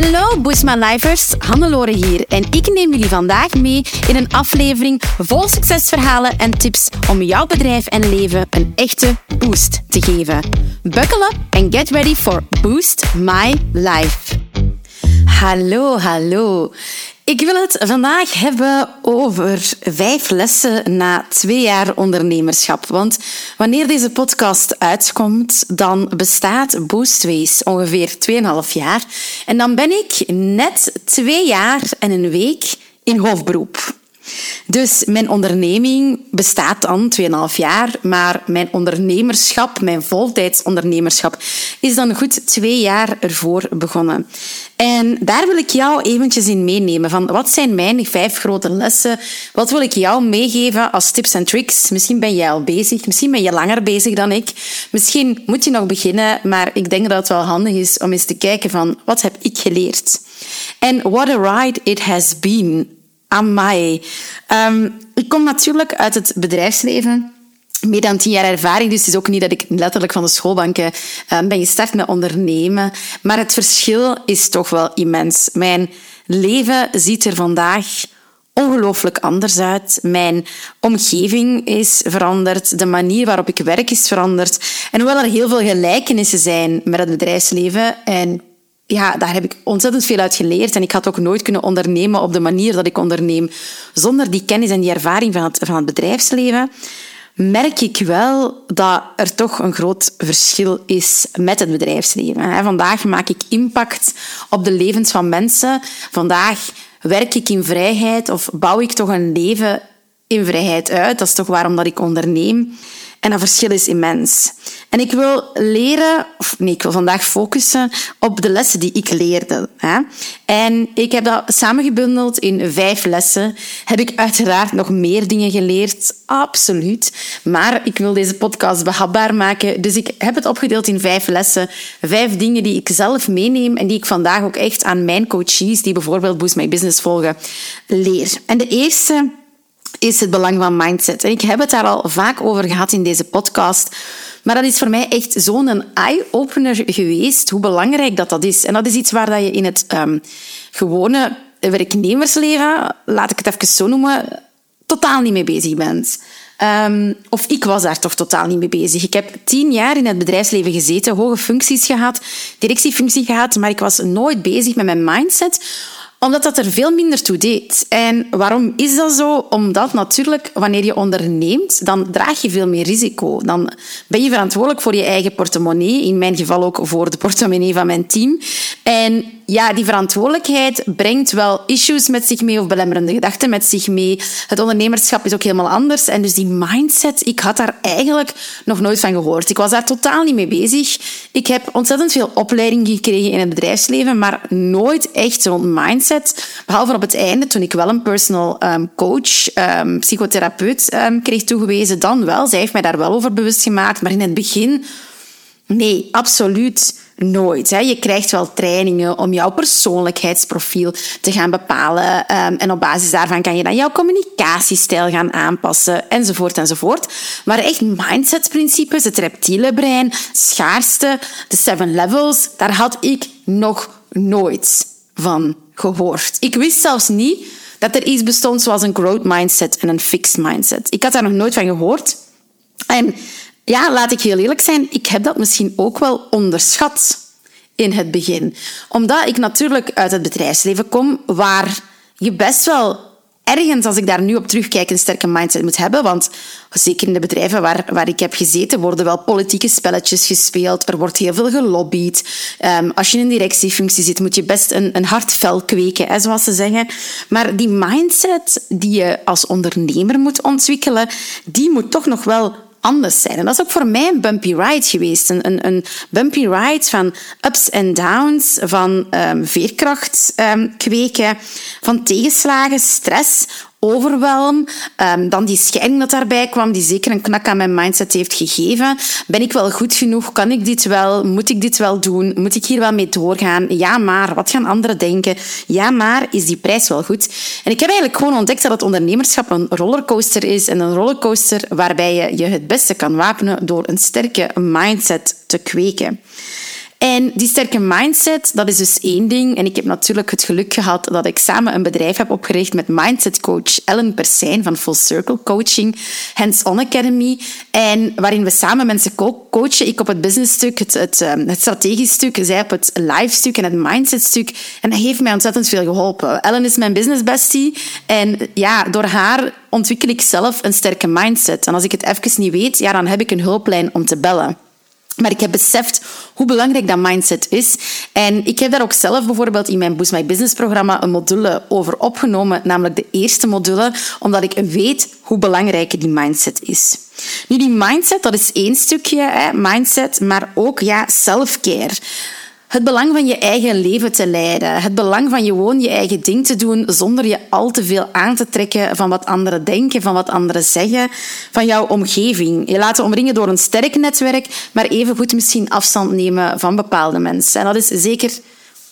Hallo Boosma Lifers, Hannelore hier en ik neem jullie vandaag mee in een aflevering vol succesverhalen en tips om jouw bedrijf en leven een echte boost te geven. Buckle up and get ready for Boost My Life. Hallo, hallo. Ik wil het vandaag hebben over vijf lessen na twee jaar ondernemerschap. Want wanneer deze podcast uitkomt, dan bestaat Boostways ongeveer 2,5 jaar. En dan ben ik net twee jaar en een week in hoofdberoep. Dus mijn onderneming bestaat dan 2,5 jaar, maar mijn ondernemerschap, mijn voltijdsondernemerschap, is dan goed twee jaar ervoor begonnen. En daar wil ik jou eventjes in meenemen. Van wat zijn mijn vijf grote lessen? Wat wil ik jou meegeven als tips en tricks? Misschien ben jij al bezig, misschien ben je langer bezig dan ik. Misschien moet je nog beginnen, maar ik denk dat het wel handig is om eens te kijken van wat heb ik geleerd? En what a ride it has been. Amai. Um, ik kom natuurlijk uit het bedrijfsleven. Meer dan tien jaar ervaring, dus het is ook niet dat ik letterlijk van de schoolbanken um, ben gestart met ondernemen. Maar het verschil is toch wel immens. Mijn leven ziet er vandaag ongelooflijk anders uit. Mijn omgeving is veranderd. De manier waarop ik werk is veranderd. En hoewel er heel veel gelijkenissen zijn met het bedrijfsleven en ja, daar heb ik ontzettend veel uit geleerd. En ik had ook nooit kunnen ondernemen op de manier dat ik onderneem. Zonder die kennis en die ervaring van het, van het bedrijfsleven merk ik wel dat er toch een groot verschil is met het bedrijfsleven. Vandaag maak ik impact op de levens van mensen. Vandaag werk ik in vrijheid of bouw ik toch een leven in vrijheid uit. Dat is toch waarom dat ik onderneem. En dat verschil is immens. En ik wil leren, of nee, ik wil vandaag focussen op de lessen die ik leerde. Hè? En ik heb dat samengebundeld in vijf lessen. Heb ik uiteraard nog meer dingen geleerd? Absoluut. Maar ik wil deze podcast behapbaar maken. Dus ik heb het opgedeeld in vijf lessen. Vijf dingen die ik zelf meeneem en die ik vandaag ook echt aan mijn coaches, die bijvoorbeeld Boost My Business volgen, leer. En de eerste is het belang van mindset. En ik heb het daar al vaak over gehad in deze podcast. Maar dat is voor mij echt zo'n eye-opener geweest, hoe belangrijk dat, dat is. En dat is iets waar dat je in het um, gewone werknemersleven, laat ik het even zo noemen, totaal niet mee bezig bent. Um, of ik was daar toch totaal niet mee bezig. Ik heb tien jaar in het bedrijfsleven gezeten, hoge functies gehad, directiefunctie gehad, maar ik was nooit bezig met mijn mindset omdat dat er veel minder toe deed. En waarom is dat zo? Omdat natuurlijk, wanneer je onderneemt, dan draag je veel meer risico. Dan ben je verantwoordelijk voor je eigen portemonnee. In mijn geval ook voor de portemonnee van mijn team. En ja, die verantwoordelijkheid brengt wel issues met zich mee of belemmerende gedachten met zich mee. Het ondernemerschap is ook helemaal anders. En dus die mindset, ik had daar eigenlijk nog nooit van gehoord. Ik was daar totaal niet mee bezig. Ik heb ontzettend veel opleiding gekregen in het bedrijfsleven, maar nooit echt zo'n mindset. Behalve op het einde, toen ik wel een personal um, coach, um, psychotherapeut um, kreeg toegewezen, dan wel. Zij heeft mij daar wel over bewust gemaakt. Maar in het begin, nee, absoluut nooit. Hè. Je krijgt wel trainingen om jouw persoonlijkheidsprofiel te gaan bepalen. En op basis daarvan kan je dan jouw communicatiestijl gaan aanpassen, enzovoort, enzovoort. Maar echt mindsetprincipes, het reptiele brein, schaarste, de seven levels, daar had ik nog nooit van gehoord. Ik wist zelfs niet dat er iets bestond zoals een growth mindset en een fixed mindset. Ik had daar nog nooit van gehoord. En ja, laat ik heel eerlijk zijn, ik heb dat misschien ook wel onderschat in het begin. Omdat ik natuurlijk uit het bedrijfsleven kom, waar je best wel ergens, als ik daar nu op terugkijk, een sterke mindset moet hebben. Want zeker in de bedrijven waar, waar ik heb gezeten, worden wel politieke spelletjes gespeeld. Er wordt heel veel gelobbyd. Um, als je in een directiefunctie zit, moet je best een, een hard vel kweken, hè, zoals ze zeggen. Maar die mindset die je als ondernemer moet ontwikkelen, die moet toch nog wel anders zijn. En dat is ook voor mij een bumpy ride geweest. Een, een, een bumpy ride van ups en downs, van um, veerkracht um, kweken, van tegenslagen, stress, overwelm. Um, dan die scheiding dat daarbij kwam, die zeker een knak aan mijn mindset heeft gegeven. Ben ik wel goed genoeg? Kan ik dit wel? Moet ik dit wel doen? Moet ik hier wel mee doorgaan? Ja, maar wat gaan anderen denken? Ja, maar is die prijs wel goed? En ik heb eigenlijk gewoon ontdekt dat het ondernemerschap een rollercoaster is. En een rollercoaster waarbij je je het beste kan wapenen door een sterke mindset te kweken. En die sterke mindset, dat is dus één ding. En ik heb natuurlijk het geluk gehad dat ik samen een bedrijf heb opgericht met mindset coach Ellen Persijn van Full Circle Coaching, Hands On Academy. En waarin we samen mensen coachen. Ik op het business stuk, het, het, ehm, het strategisch stuk, zij op het life stuk en het mindset stuk. En dat heeft mij ontzettend veel geholpen. Ellen is mijn business bestie. En ja, door haar ontwikkel ik zelf een sterke mindset. En als ik het even niet weet, ja, dan heb ik een hulplijn om te bellen. Maar ik heb beseft hoe belangrijk dat mindset is. En ik heb daar ook zelf bijvoorbeeld in mijn Boost My Business programma een module over opgenomen, namelijk de eerste module, omdat ik weet hoe belangrijk die mindset is. Nu, die mindset, dat is één stukje, hè, mindset, maar ook ja, self-care. Het belang van je eigen leven te leiden. Het belang van gewoon je eigen ding te doen zonder je al te veel aan te trekken van wat anderen denken, van wat anderen zeggen, van jouw omgeving. Je laten omringen door een sterk netwerk, maar evengoed misschien afstand nemen van bepaalde mensen. En dat is zeker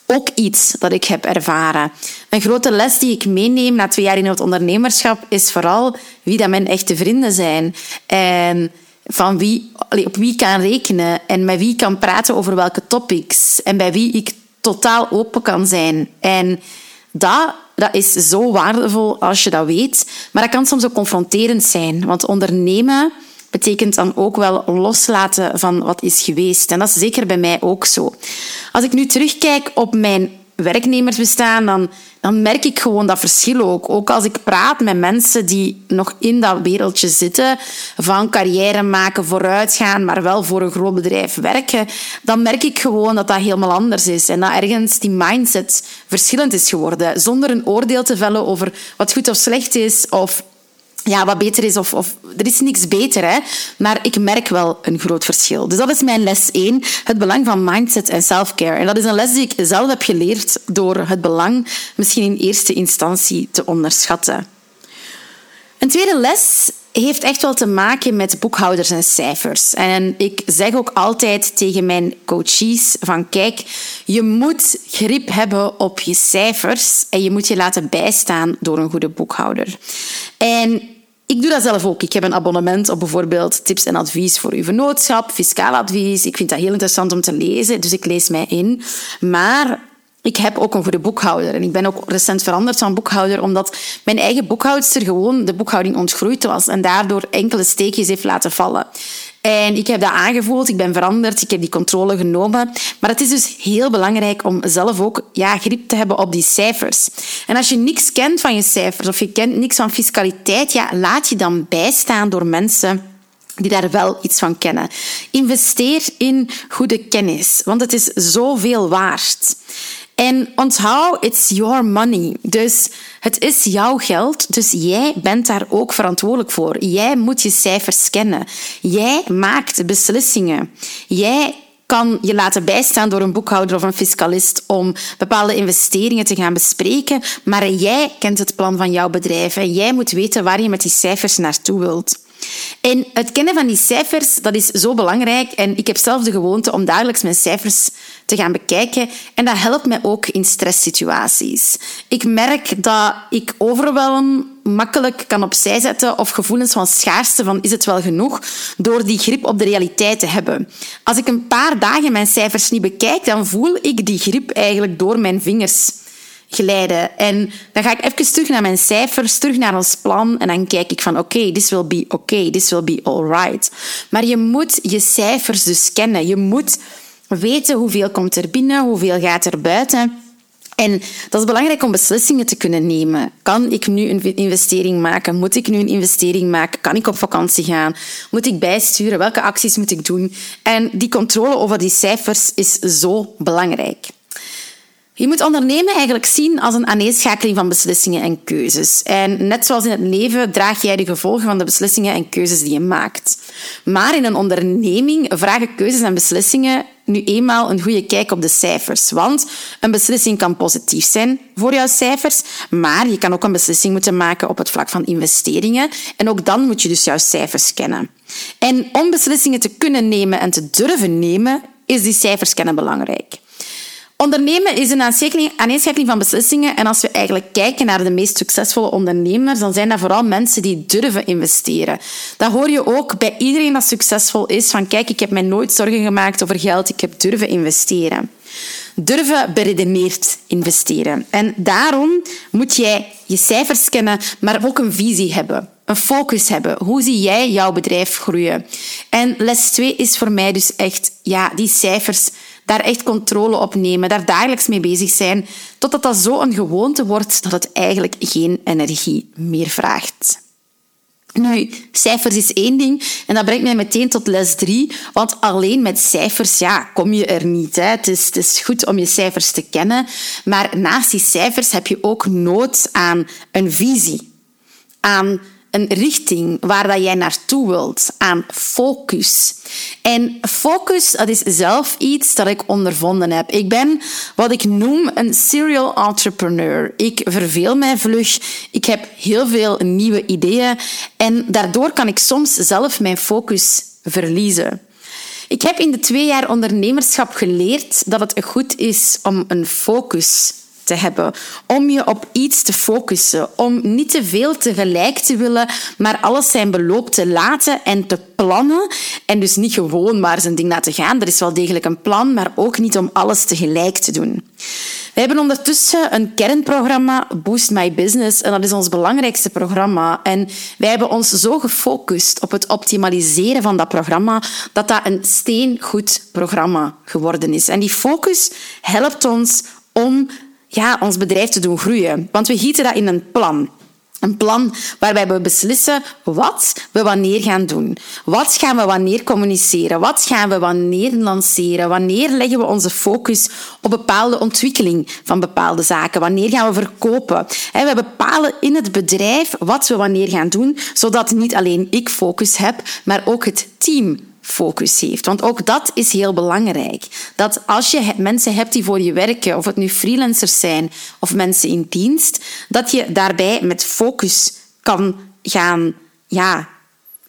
ook iets dat ik heb ervaren. Een grote les die ik meeneem na twee jaar in het ondernemerschap is vooral wie dat mijn echte vrienden zijn. En van wie, op wie ik kan rekenen en met wie ik kan praten over welke topics en bij wie ik totaal open kan zijn. En dat, dat is zo waardevol als je dat weet, maar dat kan soms ook confronterend zijn, want ondernemen betekent dan ook wel loslaten van wat is geweest. En dat is zeker bij mij ook zo. Als ik nu terugkijk op mijn werknemersbestaan, dan, dan merk ik gewoon dat verschil ook. Ook als ik praat met mensen die nog in dat wereldje zitten, van carrière maken, vooruitgaan, maar wel voor een groot bedrijf werken, dan merk ik gewoon dat dat helemaal anders is. En dat ergens die mindset verschillend is geworden. Zonder een oordeel te vellen over wat goed of slecht is, of ja, wat beter is. Of, er is niks beter, hè? maar ik merk wel een groot verschil. Dus dat is mijn les 1, het belang van mindset en self-care. En dat is een les die ik zelf heb geleerd door het belang misschien in eerste instantie te onderschatten. Een tweede les heeft echt wel te maken met boekhouders en cijfers. En ik zeg ook altijd tegen mijn coaches van kijk, je moet grip hebben op je cijfers en je moet je laten bijstaan door een goede boekhouder. En ik doe dat zelf ook. Ik heb een abonnement op bijvoorbeeld tips en advies voor uw vennootschap, fiscaal advies. Ik vind dat heel interessant om te lezen, dus ik lees mij in. Maar ik heb ook een goede boekhouder. En ik ben ook recent veranderd van boekhouder, omdat mijn eigen boekhoudster gewoon de boekhouding ontgroeid was en daardoor enkele steekjes heeft laten vallen. En ik heb dat aangevoeld, ik ben veranderd, ik heb die controle genomen. Maar het is dus heel belangrijk om zelf ook ja, grip te hebben op die cijfers. En als je niks kent van je cijfers of je kent niks van fiscaliteit, ja, laat je dan bijstaan door mensen die daar wel iets van kennen. Investeer in goede kennis, want het is zoveel waard. En onthoud, it's your money. Dus het is jouw geld, dus jij bent daar ook verantwoordelijk voor. Jij moet je cijfers kennen. Jij maakt beslissingen. Jij kan je laten bijstaan door een boekhouder of een fiscalist om bepaalde investeringen te gaan bespreken, maar jij kent het plan van jouw bedrijf en jij moet weten waar je met die cijfers naartoe wilt. En het kennen van die cijfers, dat is zo belangrijk. En ik heb zelf de gewoonte om dagelijks mijn cijfers te gaan bekijken. En dat helpt mij ook in stresssituaties. Ik merk dat ik overwelm makkelijk kan opzij zetten of gevoelens van schaarste van is het wel genoeg, door die grip op de realiteit te hebben. Als ik een paar dagen mijn cijfers niet bekijk, dan voel ik die grip eigenlijk door mijn vingers glijden. En dan ga ik even terug naar mijn cijfers, terug naar ons plan en dan kijk ik van oké, okay, this will be okay, this will be alright. Maar je moet je cijfers dus kennen. Je moet weten hoeveel komt er binnen, hoeveel gaat er buiten. En dat is belangrijk om beslissingen te kunnen nemen. Kan ik nu een investering maken? Moet ik nu een investering maken? Kan ik op vakantie gaan? Moet ik bijsturen? Welke acties moet ik doen? En die controle over die cijfers is zo belangrijk. Je moet ondernemen eigenlijk zien als een aaneenschakeling van beslissingen en keuzes. En net zoals in het leven draag jij de gevolgen van de beslissingen en keuzes die je maakt. Maar in een onderneming vragen keuzes en beslissingen nu eenmaal een goede kijk op de cijfers. Want een beslissing kan positief zijn voor jouw cijfers, maar je kan ook een beslissing moeten maken op het vlak van investeringen. En ook dan moet je dus jouw cijfers kennen. En om beslissingen te kunnen nemen en te durven nemen, is die cijfers kennen belangrijk. Ondernemen is een aaneenschakeling van beslissingen. En als we eigenlijk kijken naar de meest succesvolle ondernemers, dan zijn dat vooral mensen die durven investeren. Dat hoor je ook bij iedereen dat succesvol is. Van kijk, ik heb mij nooit zorgen gemaakt over geld, ik heb durven investeren. Durven beredeneerd investeren. En daarom moet jij je cijfers kennen, maar ook een visie hebben. Een focus hebben. Hoe zie jij jouw bedrijf groeien? En les 2 is voor mij dus echt ja, die cijfers daar echt controle op nemen, daar dagelijks mee bezig zijn, totdat dat zo een gewoonte wordt dat het eigenlijk geen energie meer vraagt. Nu, cijfers is één ding en dat brengt mij meteen tot les drie, want alleen met cijfers ja, kom je er niet. Hè. Het, is, het is goed om je cijfers te kennen, maar naast die cijfers heb je ook nood aan een visie, aan een richting waar dat jij naartoe wilt, aan focus. En focus, dat is zelf iets dat ik ondervonden heb. Ik ben wat ik noem een serial entrepreneur. Ik verveel mij vlug. Ik heb heel veel nieuwe ideeën en daardoor kan ik soms zelf mijn focus verliezen. Ik heb in de twee jaar ondernemerschap geleerd dat het goed is om een focus te hebben. Om je op iets te focussen. Om niet te veel tegelijk te willen, maar alles zijn beloop te laten en te plannen. En dus niet gewoon maar zijn ding laten gaan. Er is wel degelijk een plan, maar ook niet om alles tegelijk te doen. We hebben ondertussen een kernprogramma, Boost My Business, en dat is ons belangrijkste programma. En wij hebben ons zo gefocust op het optimaliseren van dat programma, dat dat een steengoed programma geworden is. En die focus helpt ons om ja, ons bedrijf te doen groeien. Want we gieten dat in een plan. Een plan waarbij we beslissen wat we wanneer gaan doen. Wat gaan we wanneer communiceren? Wat gaan we wanneer lanceren? Wanneer leggen we onze focus op bepaalde ontwikkeling van bepaalde zaken? Wanneer gaan we verkopen? We bepalen in het bedrijf wat we wanneer gaan doen, zodat niet alleen ik focus heb, maar ook het team focus heeft. Want ook dat is heel belangrijk. Dat als je mensen hebt die voor je werken, of het nu freelancers zijn of mensen in dienst, dat je daarbij met focus kan gaan, ja,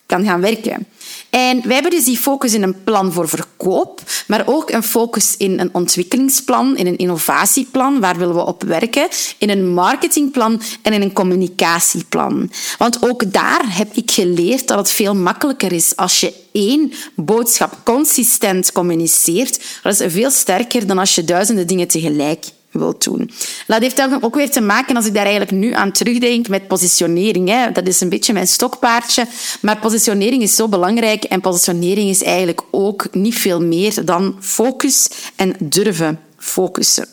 kan gaan werken. En wij hebben dus die focus in een plan voor verkoop, maar ook een focus in een ontwikkelingsplan, in een innovatieplan, waar willen we op werken, in een marketingplan en in een communicatieplan. Want ook daar heb ik geleerd dat het veel makkelijker is als je één boodschap consistent communiceert. Dat is veel sterker dan als je duizenden dingen tegelijk wil doen. Dat heeft ook weer te maken, als ik daar eigenlijk nu aan terugdenk, met positionering. Hè. Dat is een beetje mijn stokpaardje. Maar positionering is zo belangrijk en positionering is eigenlijk ook niet veel meer dan focus en durven focussen.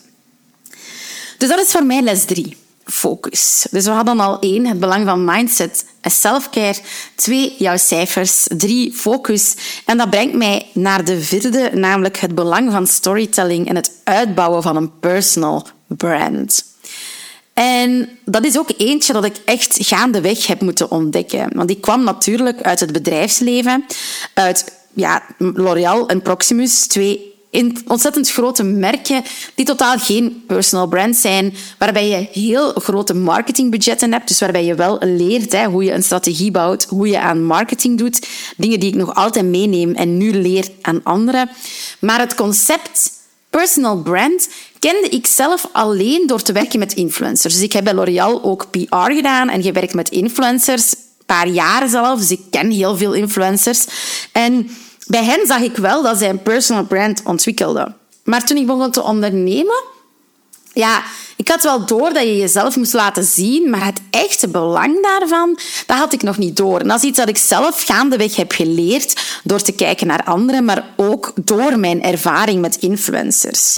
Dus dat is voor mij les drie focus. Dus we hadden al één, het belang van mindset en selfcare. Twee, jouw cijfers. Drie, focus. En dat brengt mij naar de vierde, namelijk het belang van storytelling en het uitbouwen van een personal brand. En dat is ook eentje dat ik echt gaandeweg heb moeten ontdekken. Want die kwam natuurlijk uit het bedrijfsleven, uit ja, L'Oréal en Proximus, twee in ontzettend grote merken die totaal geen personal brand zijn, waarbij je heel grote marketingbudgetten hebt, dus waarbij je wel leert hè, hoe je een strategie bouwt, hoe je aan marketing doet, dingen die ik nog altijd meeneem en nu leer aan anderen. Maar het concept personal brand kende ik zelf alleen door te werken met influencers. Dus ik heb bij L'Oréal ook PR gedaan en gewerkt met influencers, een paar jaren zelf, dus ik ken heel veel influencers. En bij hen zag ik wel dat zij een personal brand ontwikkelden. Maar toen ik begon te ondernemen, ja, ik had wel door dat je jezelf moest laten zien, maar het echte belang daarvan, dat had ik nog niet door. En dat is iets dat ik zelf gaandeweg heb geleerd door te kijken naar anderen, maar ook door mijn ervaring met influencers.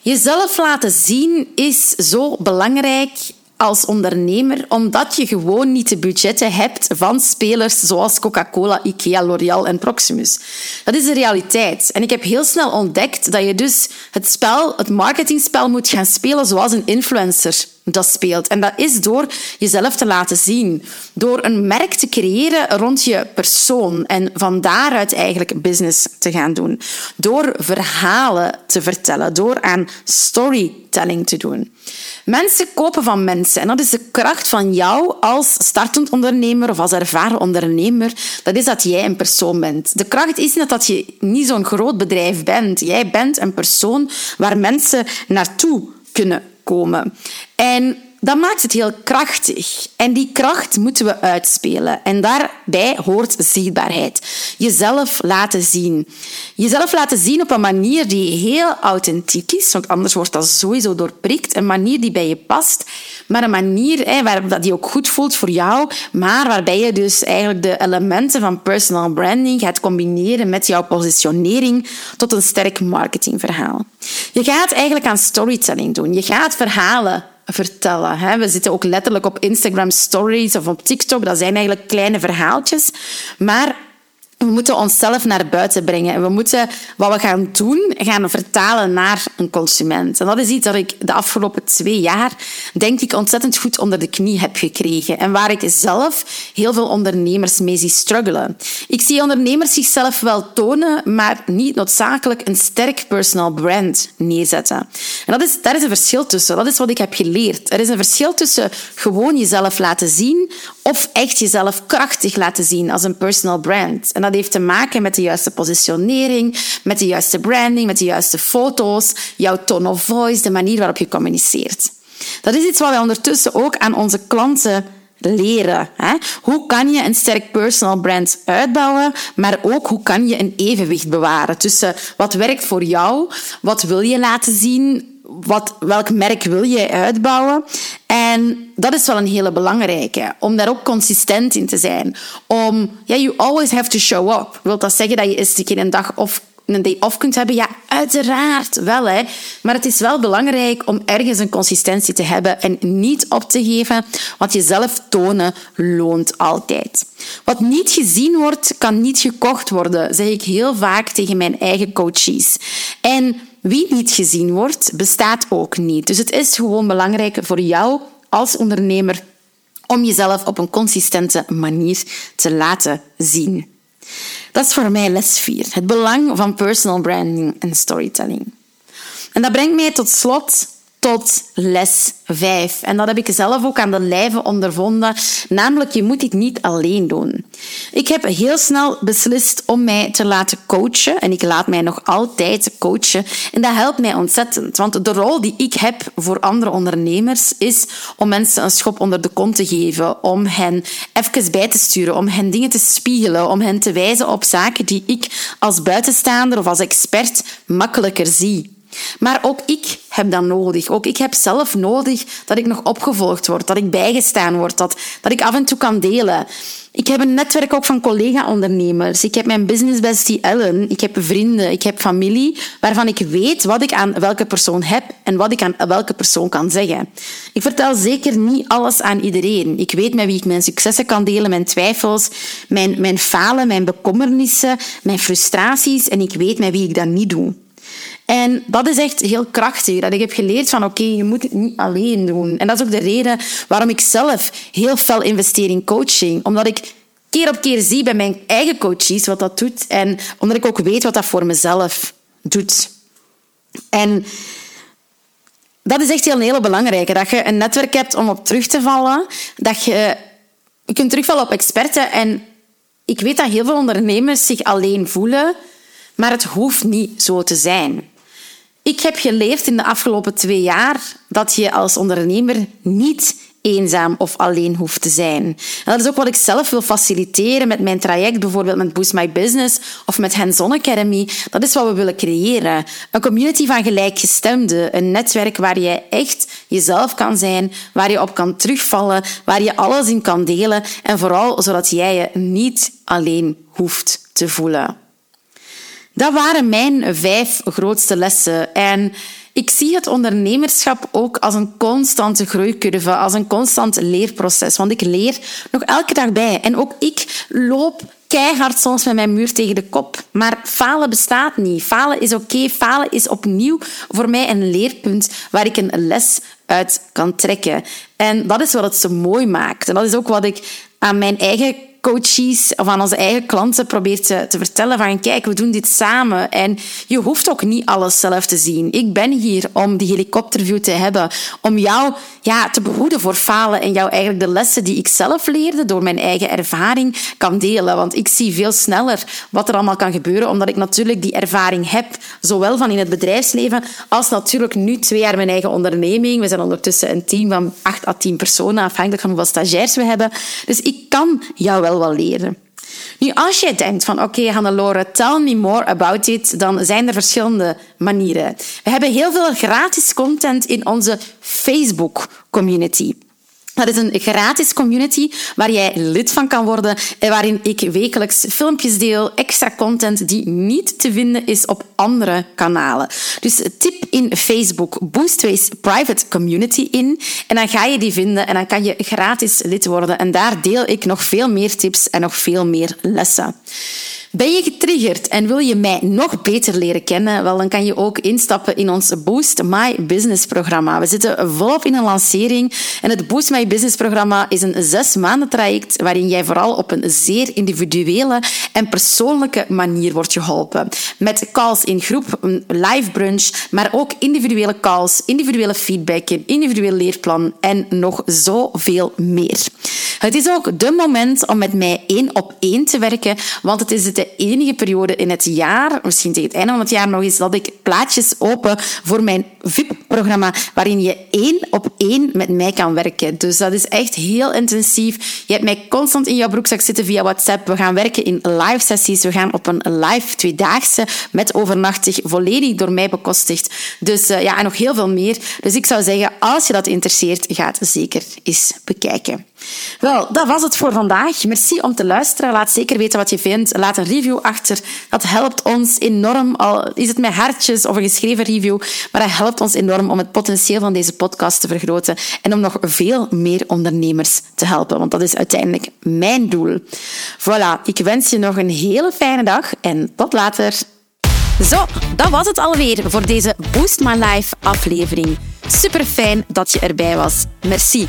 Jezelf laten zien is zo belangrijk als ondernemer, omdat je gewoon niet de budgetten hebt van spelers zoals Coca-Cola, Ikea, L'Oréal en Proximus. Dat is de realiteit. En ik heb heel snel ontdekt dat je dus het spel, het marketingspel moet gaan spelen zoals een influencer dat speelt. En dat is door jezelf te laten zien. Door een merk te creëren rond je persoon. En van daaruit eigenlijk business te gaan doen. Door verhalen te vertellen. Door aan storytelling te doen. Mensen kopen van mensen. En dat is de kracht van jou als startend ondernemer of als ervaren ondernemer. Dat is dat jij een persoon bent. De kracht is niet dat je niet zo'n groot bedrijf bent. Jij bent een persoon waar mensen naartoe kunnen komen. En dat maakt het heel krachtig. En die kracht moeten we uitspelen. En daarbij hoort zichtbaarheid. Jezelf laten zien. Jezelf laten zien op een manier die heel authentiek is, want anders wordt dat sowieso doorprikt. Een manier die bij je past, maar een manier hè, waar, die ook goed voelt voor jou, maar waarbij je dus eigenlijk de elementen van personal branding gaat combineren met jouw positionering tot een sterk marketingverhaal. Je gaat eigenlijk aan storytelling doen. Je gaat verhalen vertellen. We zitten ook letterlijk op Instagram stories of op TikTok. Dat zijn eigenlijk kleine verhaaltjes. Maar we moeten onszelf naar buiten brengen. En we moeten wat we gaan doen, gaan vertalen naar een consument. En dat is iets dat ik de afgelopen twee jaar, denk ik, ontzettend goed onder de knie heb gekregen. En waar ik zelf heel veel ondernemers mee zie struggelen. Ik zie ondernemers zichzelf wel tonen, maar niet noodzakelijk een sterk personal brand neerzetten. En dat is, daar is een verschil tussen. Dat is wat ik heb geleerd. Er is een verschil tussen gewoon jezelf laten zien of echt jezelf krachtig laten zien als een personal brand. En dat heeft te maken met de juiste positionering, met de juiste branding, met de juiste foto's, jouw tone of voice, de manier waarop je communiceert. Dat is iets wat wij ondertussen ook aan onze klanten leren. Hè? Hoe kan je een sterk personal brand uitbouwen, maar ook hoe kan je een evenwicht bewaren tussen wat werkt voor jou, wat wil je laten zien, wat, welk merk wil je uitbouwen? En dat is wel een hele belangrijke, om daar ook consistent in te zijn. Om, ja, you always have to show up. Wil dat zeggen dat je eens een keer een dag of een day off kunt hebben? Ja, uiteraard wel. Hè. Maar het is wel belangrijk om ergens een consistentie te hebben en niet op te geven. Want jezelf tonen loont altijd. Wat niet gezien wordt, kan niet gekocht worden, zeg ik heel vaak tegen mijn eigen coaches. En wie niet gezien wordt, bestaat ook niet. Dus het is gewoon belangrijk voor jou als ondernemer om jezelf op een consistente manier te laten zien. Dat is voor mij les 4. Het belang van personal branding en storytelling. En dat brengt mij tot slot tot les 5. En dat heb ik zelf ook aan de lijve ondervonden. Namelijk, je moet dit niet alleen doen. Ik heb heel snel beslist om mij te laten coachen. En ik laat mij nog altijd coachen. En dat helpt mij ontzettend. Want de rol die ik heb voor andere ondernemers is om mensen een schop onder de kont te geven. Om hen even bij te sturen. Om hen dingen te spiegelen. Om hen te wijzen op zaken die ik als buitenstaander of als expert makkelijker zie. Maar ook ik heb dat nodig. Ook ik heb zelf nodig dat ik nog opgevolgd word, dat ik bijgestaan word, dat, dat ik af en toe kan delen. Ik heb een netwerk ook van collega-ondernemers. Ik heb mijn business bestie Ellen. Ik heb vrienden. Ik heb familie waarvan ik weet wat ik aan welke persoon heb en wat ik aan welke persoon kan zeggen. Ik vertel zeker niet alles aan iedereen. Ik weet met wie ik mijn successen kan delen, mijn twijfels, mijn, mijn falen, mijn bekommernissen, mijn frustraties. En ik weet met wie ik dat niet doe. En dat is echt heel krachtig. Dat ik heb geleerd van oké, je moet het niet alleen doen. En dat is ook de reden waarom ik zelf heel veel investeer in coaching. Omdat ik keer op keer zie bij mijn eigen coaches wat dat doet. En omdat ik ook weet wat dat voor mezelf doet. En dat is echt heel een hele belangrijke. Dat je een netwerk hebt om op terug te vallen. Dat je, je kunt terugvallen op experten. En ik weet dat heel veel ondernemers zich alleen voelen. Maar het hoeft niet zo te zijn. Ik heb geleerd in de afgelopen twee jaar dat je als ondernemer niet eenzaam of alleen hoeft te zijn. En dat is ook wat ik zelf wil faciliteren met mijn traject, bijvoorbeeld met Boost My Business of met Hands On Academy. Dat is wat we willen creëren. Een community van gelijkgestemden, een netwerk waar je echt jezelf kan zijn, waar je op kan terugvallen, waar je alles in kan delen en vooral zodat jij je niet alleen hoeft te voelen. Dat waren mijn vijf grootste lessen. En ik zie het ondernemerschap ook als een constante groeicurve, als een constant leerproces. Want ik leer nog elke dag bij. En ook ik loop keihard soms met mijn muur tegen de kop. Maar falen bestaat niet. Falen is oké. Falen is opnieuw voor mij een leerpunt waar ik een les uit kan trekken. En dat is wat het zo mooi maakt. En dat is ook wat ik aan mijn eigen coaches of aan onze eigen klanten probeert te, te vertellen van kijk, we doen dit samen. En je hoeft ook niet alles zelf te zien. Ik ben hier om die helikopterview te hebben, om jou ja, te behoeden voor falen en jou eigenlijk de lessen die ik zelf leerde door mijn eigen ervaring kan delen. Want ik zie veel sneller wat er allemaal kan gebeuren, omdat ik natuurlijk die ervaring heb, zowel van in het bedrijfsleven als natuurlijk nu twee jaar mijn eigen onderneming. We zijn ondertussen een team van acht à tien personen, afhankelijk van hoeveel stagiairs we hebben. Dus ik kan jou wel wel leren. Nu, als je denkt van oké, okay, tell me more about it, dan zijn er verschillende manieren. We hebben heel veel gratis content in onze Facebook community. Dat is een gratis community waar jij lid van kan worden en waarin ik wekelijks filmpjes deel, extra content die niet te vinden is op andere kanalen. Dus tip in Facebook Boostways Private Community in en dan ga je die vinden en dan kan je gratis lid worden en daar deel ik nog veel meer tips en nog veel meer lessen. Ben je getriggerd en wil je mij nog beter leren kennen? Wel, dan kan je ook instappen in ons Boost My Business programma. We zitten volop in een lancering en het Boost My Business programma is een zes maanden traject waarin jij vooral op een zeer individuele en persoonlijke manier wordt geholpen. Met calls in groep, een live brunch, maar ook individuele calls, individuele feedback, een individueel leerplan en nog zoveel meer. Het is ook de moment om met mij één op één te werken, want het is het de enige periode in het jaar, misschien tegen het einde van het jaar nog eens, dat ik plaatjes open voor mijn VIP-programma, waarin je één op één met mij kan werken. Dus dat is echt heel intensief. Je hebt mij constant in jouw broekzak zitten via WhatsApp. We gaan werken in live sessies. We gaan op een live tweedaagse met overnachtig, volledig door mij bekostigd. Dus uh, ja, en nog heel veel meer. Dus ik zou zeggen, als je dat interesseert, ga zeker eens bekijken. Wel, dat was het voor vandaag. Merci om te luisteren. Laat zeker weten wat je vindt. Laat een review achter. Dat helpt ons enorm. Al is het met hartjes of een geschreven review. Maar dat helpt ons enorm om het potentieel van deze podcast te vergroten. En om nog veel meer ondernemers te helpen. Want dat is uiteindelijk mijn doel. Voilà, ik wens je nog een hele fijne dag. En tot later. Zo, dat was het alweer voor deze Boost My Life aflevering. Super fijn dat je erbij was. Merci.